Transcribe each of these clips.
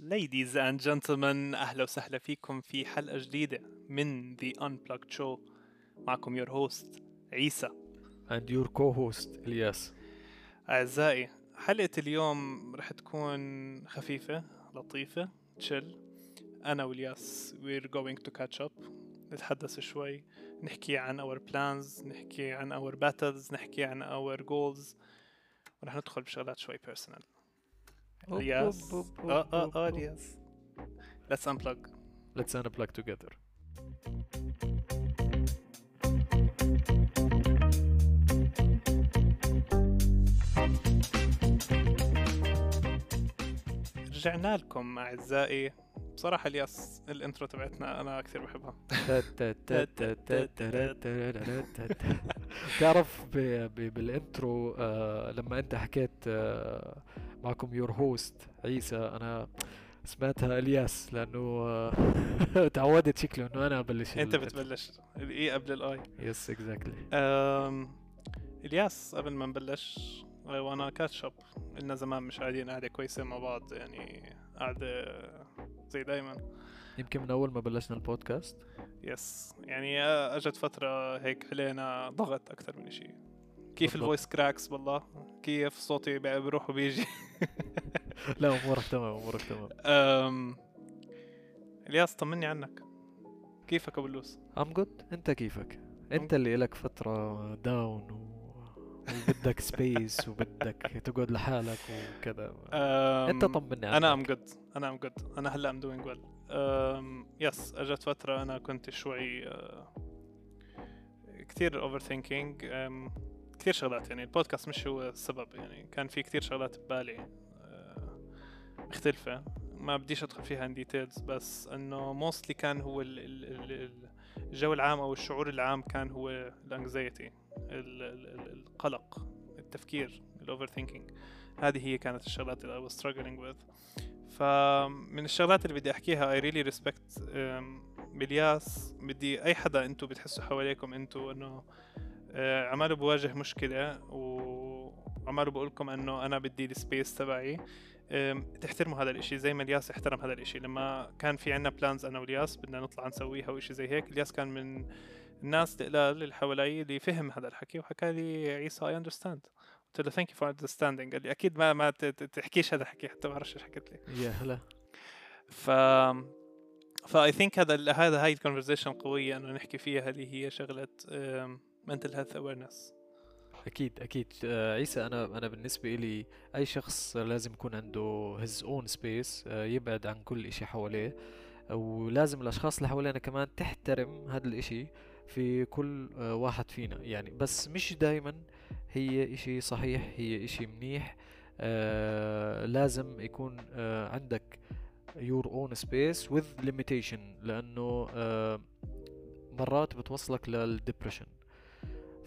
Ladies and gentlemen أهلا وسهلا فيكم في حلقة جديدة من The Unplugged Show. معكم your host عيسى. And your co-host الياس أعزائي حلقة اليوم رح تكون خفيفة لطيفة تشل أنا وإلياس we're going to catch up. نتحدث شوي نحكي عن our plans نحكي عن our battles نحكي عن our goals. ورح ندخل بشغلات شوي personal. الياس آه آه آه الياس let's unplug. Let's unplug together. رجعنا لكم أعزائي. بصراحة الياس الانترو تبعتنا أنا كثير بحبها. تعرف بال intro آه، لما أنت حكيت آه، معكم your host عيسى أنا سمعتها إلياس لأنه آه، تعودت شكله إنه أنا أبلش أنت بتبلش. ال E قبل ال I yes exactly. إلياس قبل ما نبلش وأنا catch up لنا زمان مش قاعدين قاعدة كويسة مع بعض يعني قاعدة زي دايما. يمكن من أول ما بلشنا البودكاست. yes يعني أجت فترة هيك علينا ضغط أكثر من شيء كيف. ال voice cracks والله كيف صوتي بي- بيروح وبيجي؟ لا أمورك تمام أمورك تمام. أم... إلياس طمني عنك. كيفك أبو اللوس؟ I'm good أنت كيفك؟ أنت اللي لك فترة down و... وبدك space وبدك تقعد لحالك وكذا. أم... أنت طمني عنك. أنا I'm good أنا I'm good أنا هلا I'm doing well yes أجت فترة أنا كنت شوي آه، كثير overthinking كثير شغلات يعني البودكاست مش هو السبب يعني كان في كثير شغلات ببالي آه، مختلفة. ما بديش أدخل فيها in details بس إنه mostly كان هو ال- ال- ال- ال- الجو العام أو الشعور العام كان هو ال anxiety القلق التفكير ال overthinking هذه هي كانت الشغلات اللي I was struggling with. فمن الشغلات اللي بدي أحكيها I really respect بإلياس بدي أي حدا أنتو بتحسوا حواليكم أنتو إنه عماله بواجه مشكلة وعماله بقول لكم إنه أنا بدي ال space تبعي. تحترموا هذا الإشي زي ما إلياس احترم هذا الإشي. لما كان في عنا plans أنا وإلياس بدنا نطلع نسويها واشي زي هيك إلياس كان من الناس القلال اللي حوالي اللي فهم هذا الحكي وحكى لي عيسى I understand قلت له thank you for understanding قال لي أكيد ما ما تحكيش هذا الحكي حتى ما بعرفش إيش حكيت لي. يا هلا. ف ف I think هذا ال- هذا هاي ال conversation قوية إنه نحكي فيها اللي هي شغلة mental health awareness. أكيد أكيد. آه، عيسى أنا أنا بالنسبة لي أي شخص لازم يكون عنده own space آه، يبعد عن كل إشي حواليه. ولازم الأشخاص اللي حوالينا كمان تحترم هذا الإشي في كل آه، واحد فينا. يعني بس مش دايما هي إشي صحيح هي إشي منيح. آه، لازم يكون عندك your own space with limitation لأنه آه، مرات بتوصلك لل depression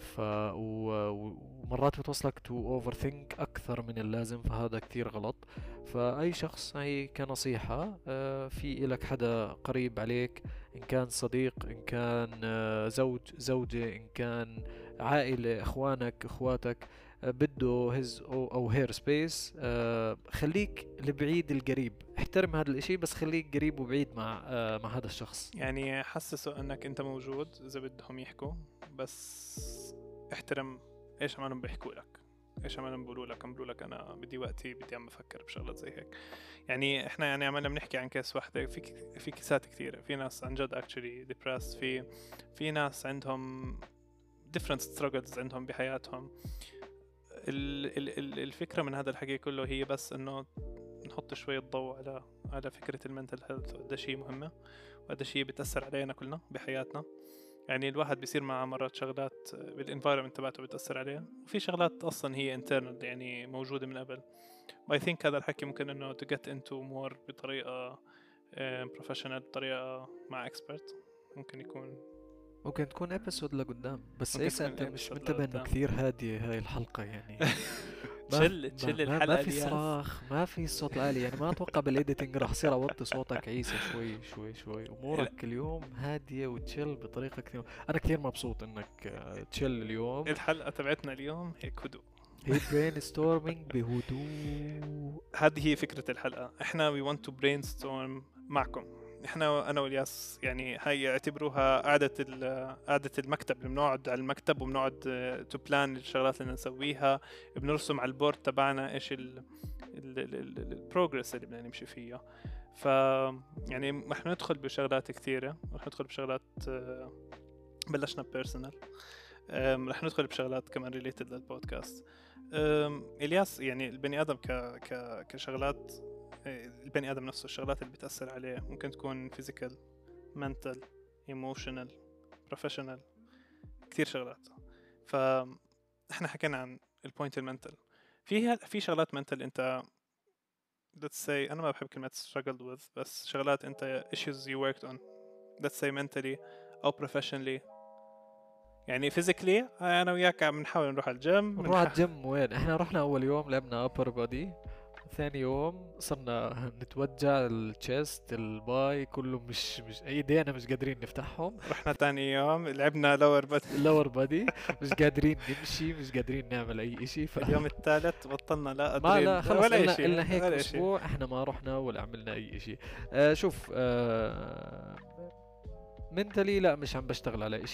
ف ومرات بتوصلك to overthink أكثر من اللازم فهذا كثير غلط. فأي شخص هي كنصيحة آه، في إلك حدا قريب عليك إن كان صديق إن كان آه، زوج زوجة إن كان عائلة إخوانك إخواتك آه، بده his or her space خليك البعيد القريب. احترم هذا الإشي بس خليك قريب وبعيد مع مع هذا الشخص. يعني حسسوا إنك أنت موجود إذا بدهم يحكوا بس احترم إيش عمالهم بيحكوا لك. إيش عمالهم بيقولوا لك. عم لك أنا بدي وقتي بدي عم بفكر بشغلات زي هيك. يعني إحنا يعني عمالنا بنحكي عن كيس واحدة. في في كيسات كثيرة في ناس عن جد actually depressed. في في ناس عندهم different struggles عندهم بحياتهم. ال ال ال الفكرة من هذا الحكي كله هي بس إنه نحط شوية ضوء على على فكرة المنتل هيلث وقد شيء مهمة وهذا شيء بتأثر علينا كلنا بحياتنا. يعني الواحد بيصير معه مرات شغلات بال environment تبعته بتأثر عليه وفي شغلات أصلا هي internal يعني موجودة من قبل. I think هذا الحكي ممكن إنه to get into more بطريقة آه، professional بطريقة مع expert. ممكن يكون. ممكن تكون episode لقدام بس تكون أنت مش منتبه إنه. كثير هادية هاي الحلقة يعني؟ chill chill الحلقة ما في. صراخ ما في صوت عالي. يعني ما أتوقع بال editing راح اصير اوطي صوتك عيسى شوي شوي شوي. أمورك اليوم هادية و chill بطريقة كثير أنا كثير مبسوط إنك آه، chill اليوم. الحلقة تبعتنا اليوم هيك هدوء هي brainstorming بهدوء. هذه هي فكرة الحلقة. إحنا we want to brainstorm معكم. إحنا أنا والياس يعني هاي اعتبروها قعده قعده المكتب بنقعد على المكتب وبنقعد to plan الشغلات اللي نسويها بنرسم على ال board تبعنا إيش ال progress اللي بدنا نمشي فيها ف يعني رح ندخل بشغلات كثيرة رح ندخل بشغلات آه، بلشنا personal رح ندخل بشغلات كمان related لل podcast إلياس يعني البني آدم ك ك كشغلات آه، البني آدم نفسه الشغلات اللي بتأثر عليه ممكن تكون physical mental emotional professional كثير شغلات. فاحنا حكينا عن ال point ال mental في في شغلات mental أنت let's say أنا ما بحب كلمة struggled with بس شغلات أنت issues you worked on let's say mentally أو professionally. يعني physically أنا وياك عم نحاول نروح على الجيم نروح على الجيم وين؟ إحنا رحنا أول يوم لعبنا upper body ثاني يوم صرنا نتوجع ال chest ال bi كله مش مش ايدينا مش قادرين نفتحهم. رحنا ثاني يوم لعبنا lower body lower body مش قادرين نمشي مش قادرين نعمل أي شيء ف... اليوم الثالث بطلنا لا ما لا خلص ولا شيء الا هيك أسبوع إحنا ما رحنا ولا عملنا أي شيء آه شوف آه mentally لا مش عم بشتغل على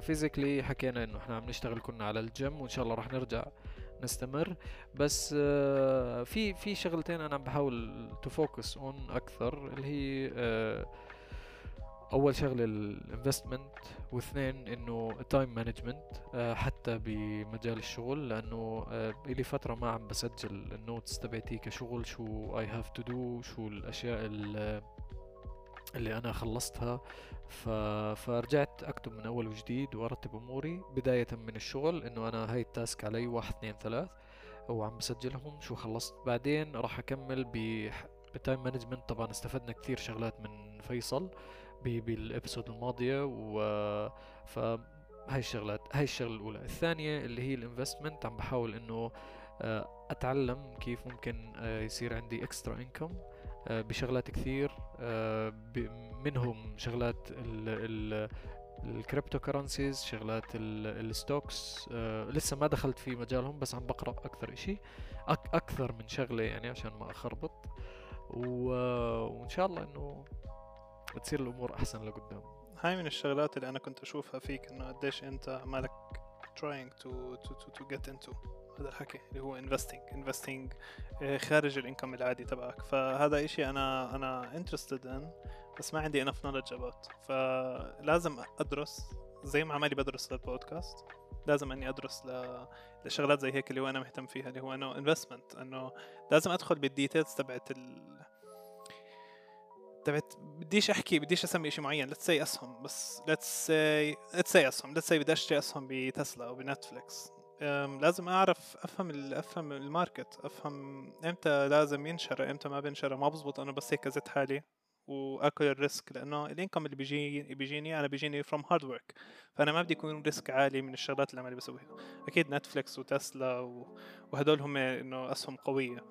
physically آه حكينا إنه إحنا عم نشتغل كنا على الجيم وإن شاء الله رح نرجع نستمر. بس آه في في شغلتين أنا بحاول to focus on أكثر اللي هي آه أول شغلة ال investment واثنين إنه ال time management آه حتى بمجال الشغل لأنه آه لي فترة ما عم بسجل ال notes تبعتي كشغل شو I have to do شو الأشياء اللي أنا خلصتها. ف... فرجعت أكتب من أول وجديد وأرتب أموري بداية من الشغل إنه أنا هاي ال task علي واحد اثنين ثلاث وعم بسجلهم شو خلصت. بعدين راح أكمل ب بال time management. طبعا استفدنا كثير شغلات من فيصل بال episode الماضية و ف هاي الشغلات هاي الشغلة الأولى. الثانية اللي هي ال investment عم بحاول إنه آه، أتعلم كيف ممكن آه، يصير عندي extra income بشغلات كثير آه، منهم شغلات ال cryptocurrencies شغلات ال stocks آه لسه ما دخلت في مجالهم بس عم بقرأ أكثر أك أكثر من شغلة يعني عشان ما أخربط. وإن شاء الله إنه بتصير الأمور أحسن لقدام هاي من الشغلات اللي أنا كنت أشوفها فيك إنه قديش أنت مالك trying to to to to get into. هذا الحكي اللي هو investing investing آه، خارج ال income العادي تبعك. فهذا إشي أنا أنا interested in بس ما عندي enough knowledge about. فلازم أدرس زي ما عمالي بدرس للبودكاست. لازم إني أدرس. لشغلات زي هيك اللي هو أنا مهتم فيها اللي هو إنه investment إنه لازم أدخل بال details تبعت ال... تبعت بديش أحكي بديش أسمي شيء معين. let's say أسهم بس let's say let's say أسهم. let's say بدي اشتري أسهم بتسلا أو بنتفليكس. لازم أعرف أفهم أفهم ال market. أفهم إمتى لازم ينشر إمتى ما بينشر. ما بزبط انه بس هيك زت حالي وأكل ال risk لأنه ال income اللي بيجي بيجيني أنا بيجيني from hard work فأنا ما بدي يكون risk عالي من الشغلات اللي عمالي بسويها. أكيد نتفليكس وتسلا وهدول هم إنه أسهم قوية.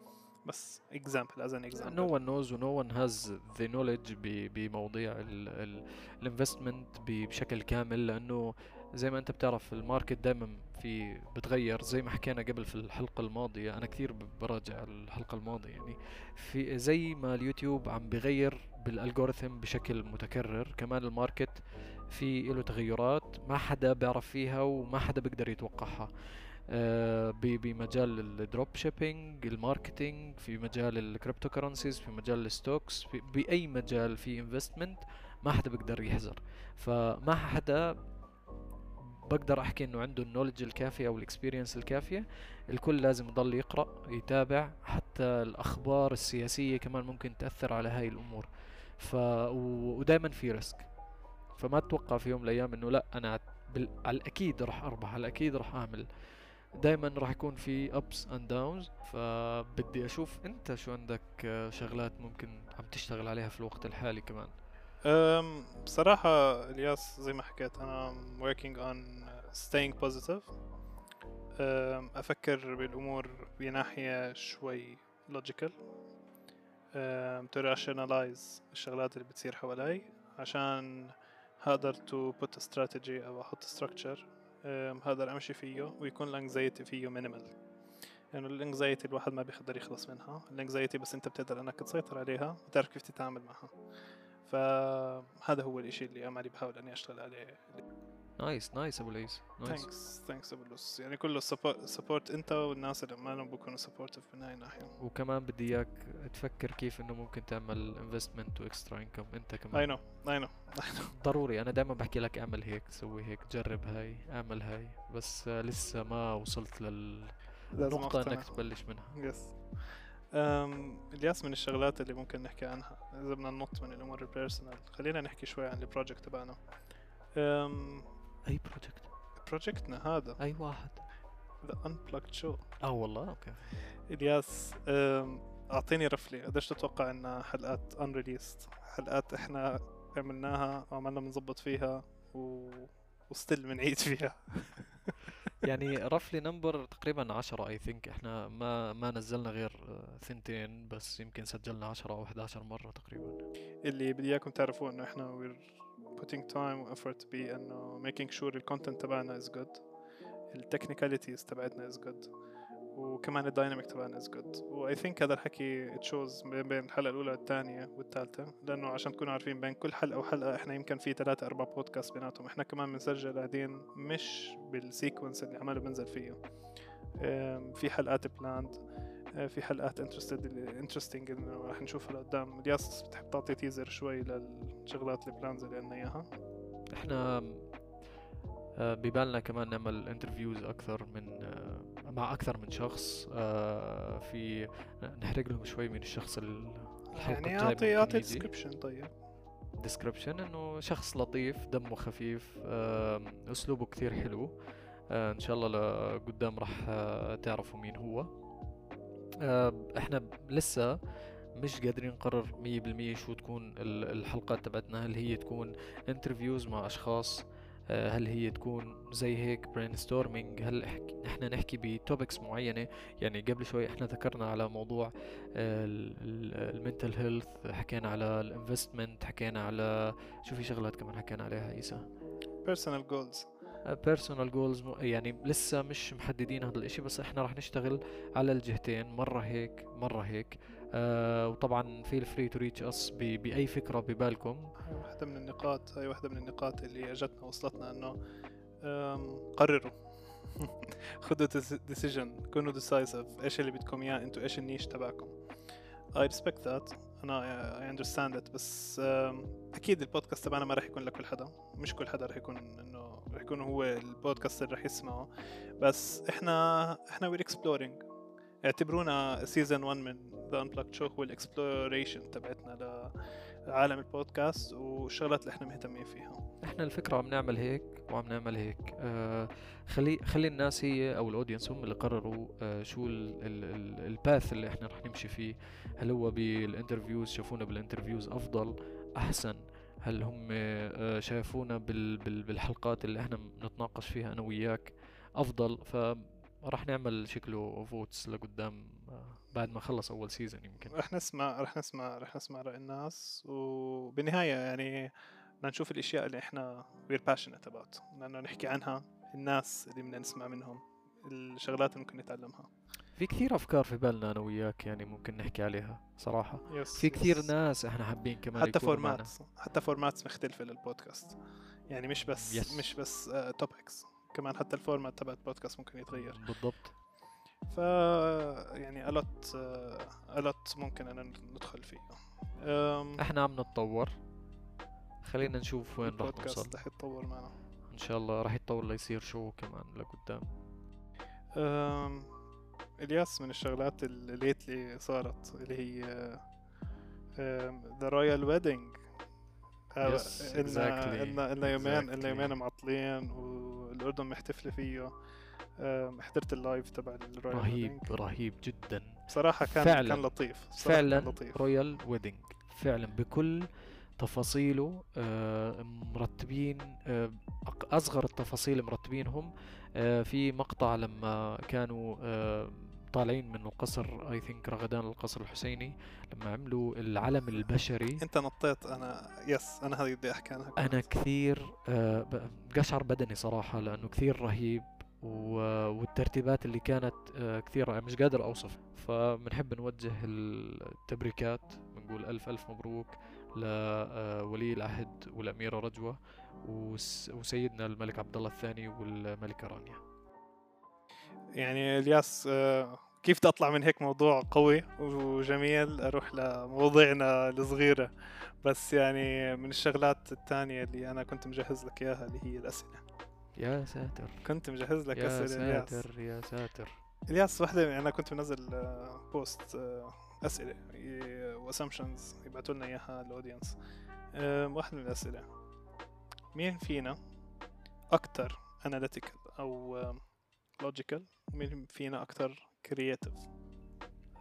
بس example as an example. No one knows و no one has the knowledge بمواضيع ال investment بشكل كامل لأنه زي ما أنت بتعرف ال market دائما في بتغير. زي ما حكينا قبل في الحلقة الماضية أنا كثير براجع الحلقة الماضية يعني. في زي ما اليوتيوب عم بغير بال algorithm بشكل متكرر كمان ال market في له تغيرات ما حدا بيعرف فيها وما حدا بيقدر يتوقعها. بمجال ال dropshipping ال marketing في مجال ال cryptocurrencies في مجال ال stocks في بأي مجال في investment ما حدا بيقدر يحزر. فما حدا بقدر أحكي إنه عنده ال knowledge الكافية أو ال experience الكافية الكل لازم يضل يقرأ يتابع حتى الأخبار السياسية كمان ممكن تأثر على هاي الأمور. ف ودائما في risk فما تتوقع في يوم من الأيام إنه لا أنا بال... على الأكيد راح أربح على الأكيد راح أعمل. دائما راح يكون في ups and downs فبدي أشوف أنت شو عندك شغلات ممكن عم تشتغل عليها في الوقت الحالي كمان. بصراحة إلياس زي ما حكيت أنا working on staying positive. أفكر بالأمور بناحية شوي logical. to rationalize الشغلات اللي بتصير حوالي عشان هقدر to put a strategy أو أحط structure هقدر أمشي فيه ويكون الانكزايتي فيه minimal. يعني ال anxiety الواحد ما بيقدر يخلص منها. ال anxiety بس أنت بتقدر إنك تسيطر عليها وتعرف كيف تتعامل معها. فهذا هو الإشي اللي امالي بحاول إني أشتغل عليه. nice nice ابو nice thanks thanks ابو لوس يعني كله support انت والناس اللي ما بكونوا supportive من هاي الناحية. وكمان بدي إياك تفكر كيف إنه ممكن تعمل investment و extra income أنت اي كمان نو اي نو ضروري. أنا دائما بحكي لك اعمل هيك سوي هيك جرب هاي اعمل هاي. بس لسه ما وصلت للنقطة إنك تبلش منها. yes الياس من الشغلات اللي ممكن نحكي عنها. إذا بدنا ننط من الأمور ال personal خلينا نحكي شوي عن ال project تبعنا. أي project project نا هذا. أي واحد؟ the Unplugged شو آه والله okay. إلياس أعطيني roughly. قديش تتوقع انها حلقات unreleased حلقات إحنا عملناها وعملنا بنظبط فيها و... و still بنعيد فيها؟ يعني roughly number تقريبا عشرة I think إحنا ما ما نزلنا غير آه، ثنتين بس يمكن سجلنا عشرة أو 11 مرة تقريبا. اللي بدي اياكم تعرفوه إنه إحنا we're putting time و effort be إنه making sure ال content تبعنا is good. ال technicalities تبعتنا is good. وكمان ال dynamic تبعنا is good. و I think هذا الحكي it shows بين الحلقة الأولى والثانية والثالثة. لأنه عشان تكونوا عارفين بين كل حلقة وحلقة إحنا يمكن في ثلاثة أربع بودكاست بيناتهم. إحنا كمان بنسجل قاعدين مش بال sequence اللي عماله بنزل فيه. في حلقات planned في حلقات interested interesting إنه راح نشوفها لقدام الياس بتحب تعطي teaser شوي للشغلات ال plans اللي عندنا إياها؟ إحنا آه، ببالنا كمان نعمل interviews أكثر من آه، مع أكثر من شخص. آه، في نحرق لهم شوي من الشخص يعني اعطي أعطي. description طيب. description إنه شخص لطيف دمه خفيف أسلوبه كثير حلو. إن شاء الله لقدام راح تعرفوا مين هو. إحنا ب- لسه مش قادرين نقرر 100% شو تكون ال- الحلقات تبعتنا. هل هي تكون interviews مع أشخاص؟ آه، هل هي تكون زي هيك brainstorming هل إحنا نحكي ب topics معينة؟ يعني قبل شوي إحنا ذكرنا على موضوع ال mental health حكينا على ال investment حكينا على شو في شغلات كمان حكينا عليها عيسى؟ بيرسونال جولز بيرسونال جولز يعني لسه مش محددين هذا الإشي بس إحنا راح نشتغل على الجهتين مرة هيك مرة هيك. آه وطبعا feel free to reach us ب- بأي فكرة ببالكم. واحدة من النقاط هاي واحدة من النقاط اللي أجتنا وصلتنا إنه قرروا. خذوا decision كونوا decisive. إيش اللي بدكم إياه؟ إنتوا إيش ال niche تبعكم؟ I respect that. أنا I understand it. بس أكيد البودكاست تبعنا ما راح يكون لكل حدا. مش كل حدا راح يكون إنه راح يكون هو البودكاست اللي راح يسمعه. بس إحنا إحنا we're exploring. اعتبرونا season 1 من the Unplugged شو هو ال exploration تبعتنا لعالم البودكاست والشغلات اللي إحنا مهتمين فيها. إحنا الفكرة عم نعمل هيك وعم نعمل هيك. آه خلي خلي الناس هي أو ال audience هم اللي قرروا آه شو ال path اللي إحنا رح نمشي فيه. هل هو بال interviews شافونا بال interviews أفضل أحسن. هل هم آه شافونا بال بال بالحلقات اللي إحنا بنتناقش فيها أنا وياك أفضل؟ فراح نعمل شكله votes لقدام آه بعد ما خلص أول season يمكن. رح نسمع رح نسمع رح نسمع رأي الناس وبالنهاية يعني بدنا نشوف الأشياء اللي إحنا we're passionate about. لأنه نحكي عنها الناس اللي بدنا نسمع منهم الشغلات اللي ممكن نتعلمها. في كثير أفكار في بالنا أنا وياك يعني ممكن نحكي عليها صراحة. yes في كثير yes. ناس إحنا حابين كمان حتى. فورمات حتى فورمات مختلفة للبودكاست. يعني مش بس Yes. مش بس topics كمان حتى ال format تبع البودكاست ممكن يتغير. بالضبط. ف يعني a lot a lot ممكن ان ندخل فيه. أم، إحنا عم نتطور. خلينا نشوف وين راح نوصل. البودكاست رح يتطور معنا. إن شاء الله راح يتطور ليصير شو كمان لقدام. إلياس من الشغلات اللي lately صارت اللي هي the royal wedding. إلنا إلنا يومين. إلنا يومين معطلين والأردن محتفلة فيه حضرت ال live تبع ال royal رهيب wedding رهيب جدا بصراحة كان فعلاً. كان لطيف فعلا كان لطيف royal wedding فعلا بكل تفاصيله آه، مرتبين آه، أصغر التفاصيل مرتبينهم آه، في مقطع لما كانوا طالعين من القصر اي ثينك رغدان القصر الحسيني لما عملوا العلم البشري. انت نطيت أنا يس أنا هذه بدي أحكي عنها. أنا كثير آه، قشعر بدني صراحة لأنه كثير رهيب والترتيبات اللي كانت آه، كثير رائعة مش قادر أوصف. فبنحب نوجه التبريكات بنقول ألف ألف مبروك لولي العهد والأميرة رجوة وس- وسيدنا الملك عبد الله الثاني والملكة رانيا. يعني الياس آه، كيف بدي اطلع من هيك موضوع قوي وجميل؟ أروح لمواضيعنا الصغيرة. بس يعني من الشغلات الثانية اللي أنا كنت مجهز لك إياها اللي هي الأسئلة. يا ساتر. كنت مجهز لك يا أسئلة الياس. ساتر يا ساتر. الياس واحدة أنا كنت منزل آه، بوست آه، أسئلة و assumptions يبعثوا لنا إياها ال audience واحدة من الأسئلة. مين فينا أكثر analytical أو logical ومين فينا أكثر كرييتيف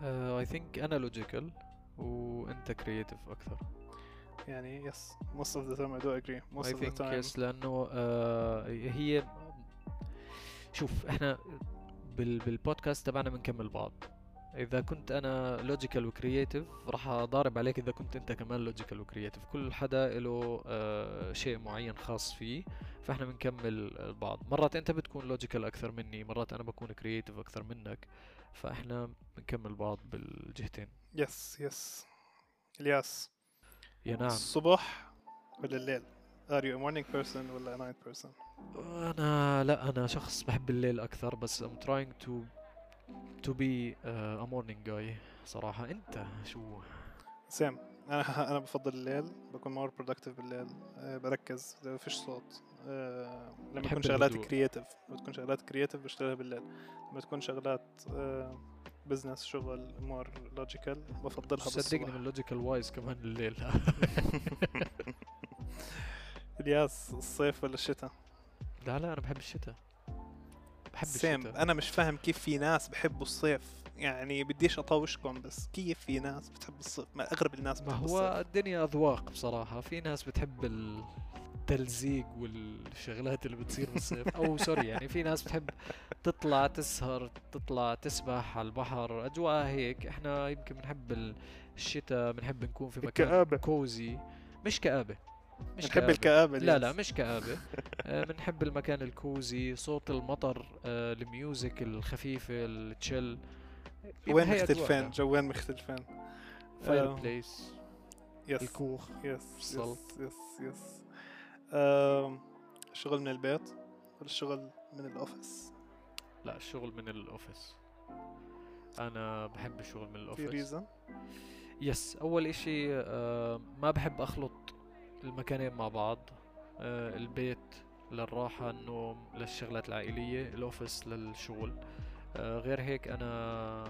اي ثينك أنا لوجيكال وأنت كرييتيف أكثر. يعني yes most of the time I do agree most I of the think time. yes لأنه آه هي شوف إحنا بال بالبودكاست تبعنا بنكمل بعض. إذا كنت أنا logical و creative راح أضارب عليك إذا كنت أنت كمان logical و creative كل حدا له آه شيء معين خاص فيه فإحنا بنكمل بعض مرات أنت بتكون logical أكثر مني مرات أنا بكون creative أكثر منك فإحنا بنكمل بعض بالجهتين. yes yes إلياس. يا نعم. الصبح ولا الليل؟ Are you a morning person ولا a night person أنا لا أنا شخص بحب الليل أكثر بس I'm trying to to be uh, a morning guy. صراحة أنت شو؟ same أنا أنا بفضل الليل بكون more productive بالليل. أه بركز ما فيش صوت. أه لما تكون شغلات. creative لما تكون شغلات creative بشتغلها بالليل. لما تكون شغلات أه business شغل more logical بفضلها صدقني بالصبح من logical wise كمان الليل. الياس الصيف ولا الشتاء؟ لا لا أنا بحب الشتاء. بحب سيم الشتاء. أنا مش فاهم كيف في ناس بحبوا الصيف. يعني بديش اطوشكم بس كيف في ناس بتحب الصيف؟ ما اغلب الناس ما بتحب هو الصيف. الدنيا أذواق بصراحة. في ناس بتحب التلزيق والشغلات اللي بتصير بالصيف أو سوري يعني في ناس بتحب تطلع تسهر تطلع تسبح على البحر أجواء هيك. إحنا يمكن بنحب الشتاء بنحب نكون في مكان الكآبة cozy مش كآبة. مش بنحب كآبة. الكآبة لا. لا مش كآبة. آه، بنحب المكان ال cozy صوت المطر آه، ال music الخفيفة ال chill وين مختلفين؟ وين مختلفين؟ fireplace yes الكوخ yes. yes yes yes الشغل من البيت ولا الشغل من ال office لا الشغل من الاوفيس أنا بحب الشغل من في الاوفيس ريزن يس أول إشي آه، ما بحب أخلط المكانين مع بعض آه، البيت للراحة النوم للشغلات العائلية ال office للشغل. آه، غير هيك أنا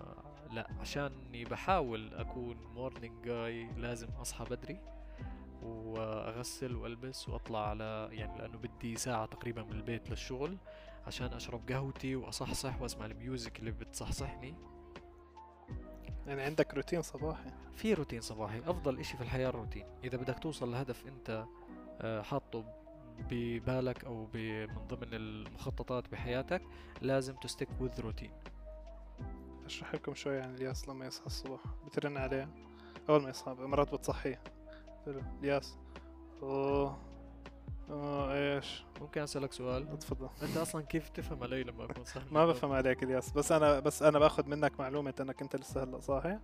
لا عشاني بحاول أكون morning guy لازم أصحى بدري وأغسل وألبس وأطلع على يعني لأنه بدي ساعة تقريبا من البيت للشغل عشان أشرب قهوتي وأصحصح وأسمع ال music اللي بتصحصحني. يعني عندك روتين صباحي. في روتين صباحي أفضل إشي في الحياة الروتين. إذا بدك توصل لهدف أنت آه، حاطه ببالك أو من ضمن المخططات بحياتك لازم ت stick with روتين أشرح لكم شوي عن الياس لما يصحى الصبح. بترن عليه أول ما يصحى مرات بتصحيه. الياس أوه. آه إيش؟ ممكن أسألك سؤال؟ تفضل أنت أصلا كيف تفهم عليي لما أكون صاحي ما؟ بفهم عليك الياس بس أنا بس أنا باخذ منك معلومة إنك أنت لسه هلأ صاحي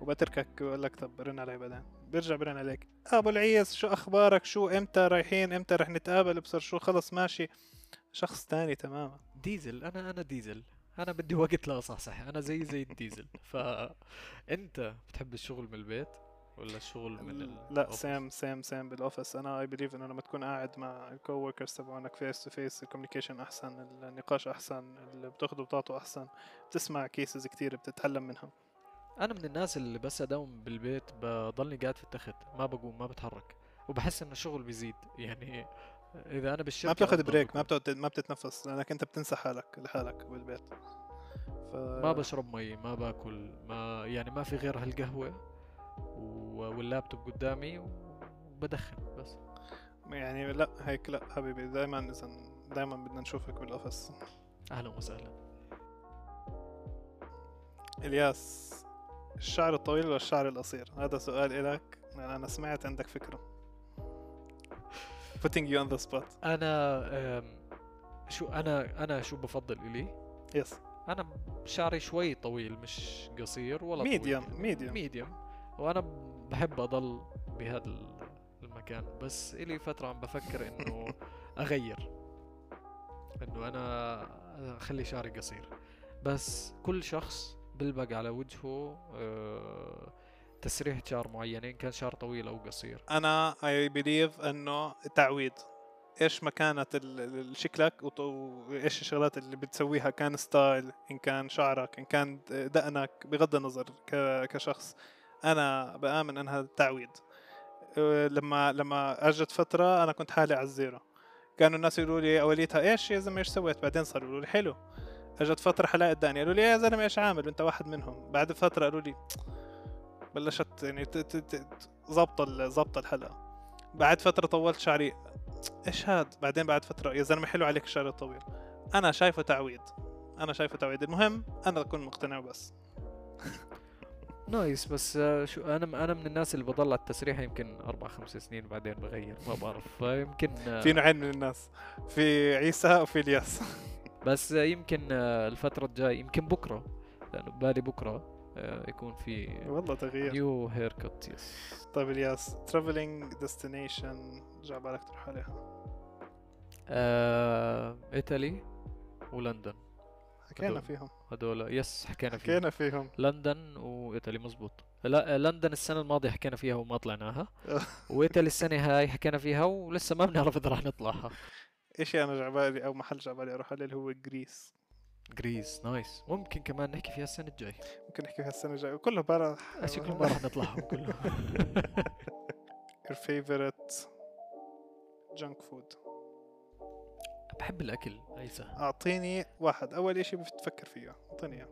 وبتركك بقول لك طب رن علي بعدين. بيرجع برن عليك. أبو العيس شو أخبارك؟ شو إمتى رايحين؟ إمتى رح نتقابل؟ بصير شو؟ خلص ماشي. شخص تاني تماما. ديزل. أنا أنا ديزل. أنا بدي وقت لا صح أنا زي زي الديزل. فانت بتحب الشغل من البيت؟ ولا الشغل من ال لا؟ سيم سيم سيم بالاوفيس أنا I believe انه لما تكون قاعد مع ال co-workers تبعونك face to face ال communication أحسن النقاش أحسن اللي بتاخده بتعطوا أحسن. بتسمع cases كتير بتتعلم منها أنا من الناس اللي بس أداوم بالبيت بضلني قاعد في التخت ما بقوم ما بتحرك. وبحس إن الشغل بيزيد يعني إذا أنا بالشركة ما بتاخذ break ما. بتقعد ما بتتنفس لأنك أنت بتنسى حالك لحالك بالبيت. ف... ما بشرب مي ما باكل ما يعني ما في غير هالقهوة. واللابتوب قدامي وبدخن بس. يعني لا هيك لا حبيبي دائما اذا دائما بدنا نشوفك بال office أهلا وسهلا. إلياس الشعر الطويل ولا الشعر القصير؟ هذا سؤال إلك لأن أنا سمعت عندك فكرة. Putting you on the spot. أنا أم، شو أنا أنا شو بفضل إلي؟ yes أنا شعري شوي طويل مش قصير ولا medium medium medium وأنا بحب اضل بهذا المكان بس إلي فترة عم بفكر إنه أغير. إنه أنا أخلي شعري قصير. بس كل شخص بلبق على وجهه آه، تسريحة شعر معينة إن كان شعر طويل أو قصير. أنا اي بليف إنه تعويض إيش ال- شكلك وإيش الشغلات اللي بتسويها كان ستايل إن كان شعرك إن كان دقنك بغض النظر كشخص. أنا بآمن إنها تعويض. أه، لما لما أجت فترة أنا كنت حالي على الزيرو. كانوا الناس يقولوا لي أوليتها إيش يا زلمة إيش سويت؟ بعدين صاروا يقولوا لي حلو. أجت فترة حلاقة الداني قالوا لي يا زلمة إيش عامل؟ أنت واحد منهم. بعد فترة قالوا لي بلشت يعني ظبط ظبط الحلقة. بعد فترة طولت شعري إيش هاد؟ بعدين بعد فترة يا زلمة حلو عليك الشعر الطويل. أنا شايفه تعويض. أنا شايفه تعويض. المهم أنا أكون مقتنع بس نايس بس آه، شو أنا أنا من الناس اللي بضل على التسريحه يمكن أربع خمس سنين بعدين بغير ما بعرف. فيمكن آه، في نوعين من الناس في عيسى وفي إلياس. بس آه، يمكن آه، الفترة الجاي يمكن بكرة لأنه ببالي بكرة آه، يكون في والله تغيير. new haircut yes طيب إلياس traveling destination جا بالك تروح عليها؟ إيطالي ولندن. حكينا. فيهم. هدول yes حكينا فيهم. حكينا فيهم. لندن وإيطالي مزبوط لا لندن السنة الماضية حكينا فيها وما طلعناها. وإيطالي السنة هاي حكينا فيها ولسه ما بنعرف إذا رح نطلعها. اشي أنا جعبالي أو محل جعبالي أروح عليه اللي هو جريس. جريس nice. ممكن كمان نحكي فيها السنة الجاي ممكن نحكي فيها السنة الجاية. كله برا. شكله ما رح نطلعهم كلهم. Your favorite junk food. بحب الأكل عيسى أعطيني واحد. أول إشي بتفكر فيه. أعطيني إياه.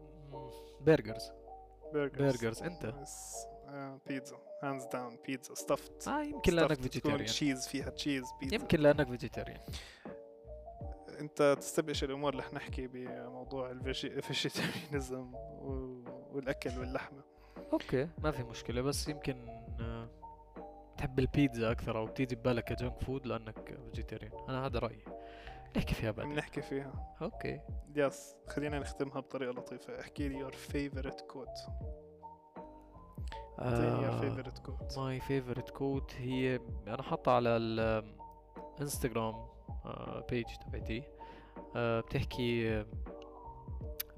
burgers. burgers. burgers أنت؟ بيتزا hands down بيتزا stuffed آه يمكن لأنك vegetarian cheese فيها cheese بيتزا يمكن لأنك فيجيتيريان أنت تستبقش الأمور اللي نحكي بموضوع ال vegetarianism والأكل واللحمة. okay ما في مشكلة. بس يمكن آه، تحب البيتزا أكثر أو بتيجي ببالك ك junk food لأنك vegetarian أنا هذا رأيي. نحكي فيها بعدين. بنحكي فيها. okay. yes خلينا نختمها بطريقة لطيفة. احكي لي your favorite quote. your favorite quote. my favorite quote هي أنا حاطها على الانستغرام page تبعتي. آه، بتحكي آه،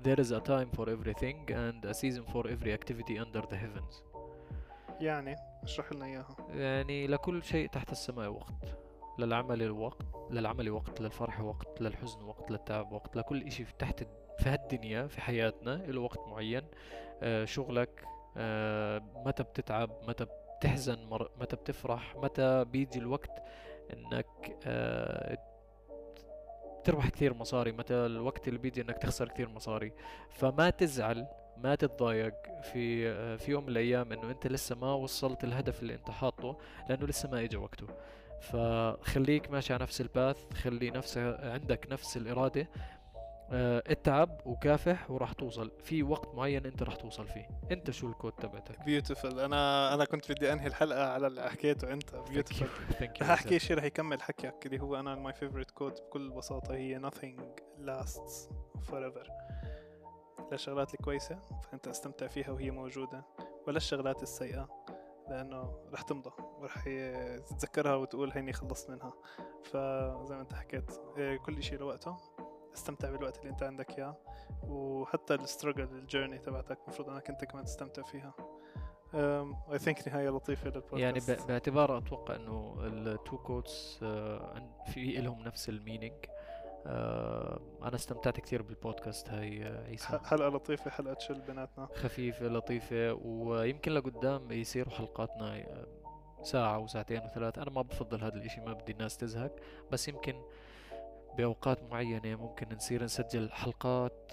There is a time for everything and a season for every activity under the heavens. يعني اشرح لنا إياها. يعني لكل شيء تحت السماء وقت. للعمل وقت للعمل وقت للفرح وقت للحزن وقت للتعب وقت لكل إشي تحت في هالدنيا في حياتنا له وقت معين آه شغلك آه متى بتتعب متى بتحزن. متى بتفرح متى بيجي الوقت إنك آه تربح كثير مصاري متى الوقت اللي بيجي إنك تخسر كثير مصاري فما تزعل ما تتضايق في في يوم من الأيام إنه أنت لسه ما وصلت الهدف اللي أنت حاطه لأنه لسه ما اجى وقته فخليك ماشي على نفس الباث خلي نفس عندك نفس الإرادة. آه، اتعب وكافح وراح توصل. في وقت معين انت راح توصل فيه. انت شو ال quote تبعتك؟ beautiful أنا أنا كنت بدي أنهي الحلقة على اللي حكيته أنت. beautiful رح أحكي شيء رح يكمل حكيك اللي هو أنا my favorite quote بكل بساطة هي nothing lasts forever. لا الشغلات الكويسة فأنت استمتع فيها وهي موجودة ولا الشغلات السيئة. لأنه رح تمضى ورح تتذكرها وتقول هيني خلصت منها. فزي ما انت حكيت إيه، كل شيء لوقته استمتع بالوقت اللي انت عندك إياه. وحتى ال struggle ال journey تبعتك المفروض إنك انت كمان تستمتع فيها. I think نهاية لطيفة للبودكاست. يعني باعتبار أتوقع إنه ال two quotes في لهم نفس ال meaning أنا استمتعت كثير بالبودكاست هاي آه، عيسى. حلقة لطيفة حلقة chill بيناتنا. خفيفة لطيفة ويمكن لقدام يصيروا حلقاتنا آه، ساعة وساعتين وثلاث أنا ما بفضل هذا الإشي ما بدي الناس تزهق. بس يمكن بأوقات معينة ممكن نصير نسجل حلقات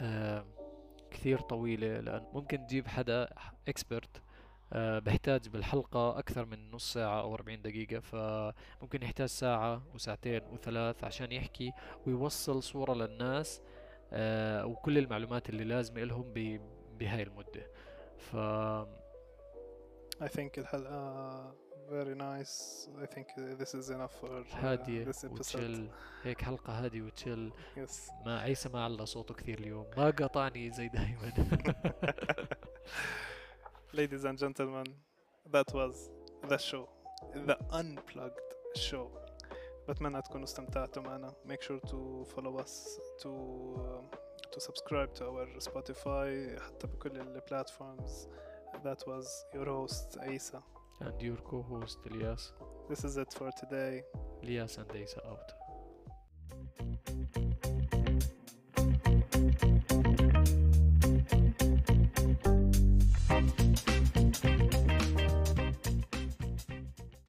آه، كثير طويلة لأن ممكن تجيب حدا اكسبرت بحتاج بالحلقة أكثر من نص ساعة أو 40 دقيقة فممكن يحتاج ساعة وساعتين وثلاث عشان يحكي ويوصل صورة للناس آه، وكل المعلومات اللي لازمة لهم بهاي المدة. ف اي ثينك الحلقة very nice I think this is enough for هادية this وتشل هيك حلقة هادية وتشل yes. ما عيسى ما على صوته كثير اليوم. ما قطعني زي دايما. ladies and gentlemen that was the show the unplugged show بتمنى تكونوا استمتعتوا معنا make sure to follow us to um, to subscribe to our Spotify حتى بكل ال platforms that was your host Aisa and your co-host الياس this is it for today الياس and عيسى out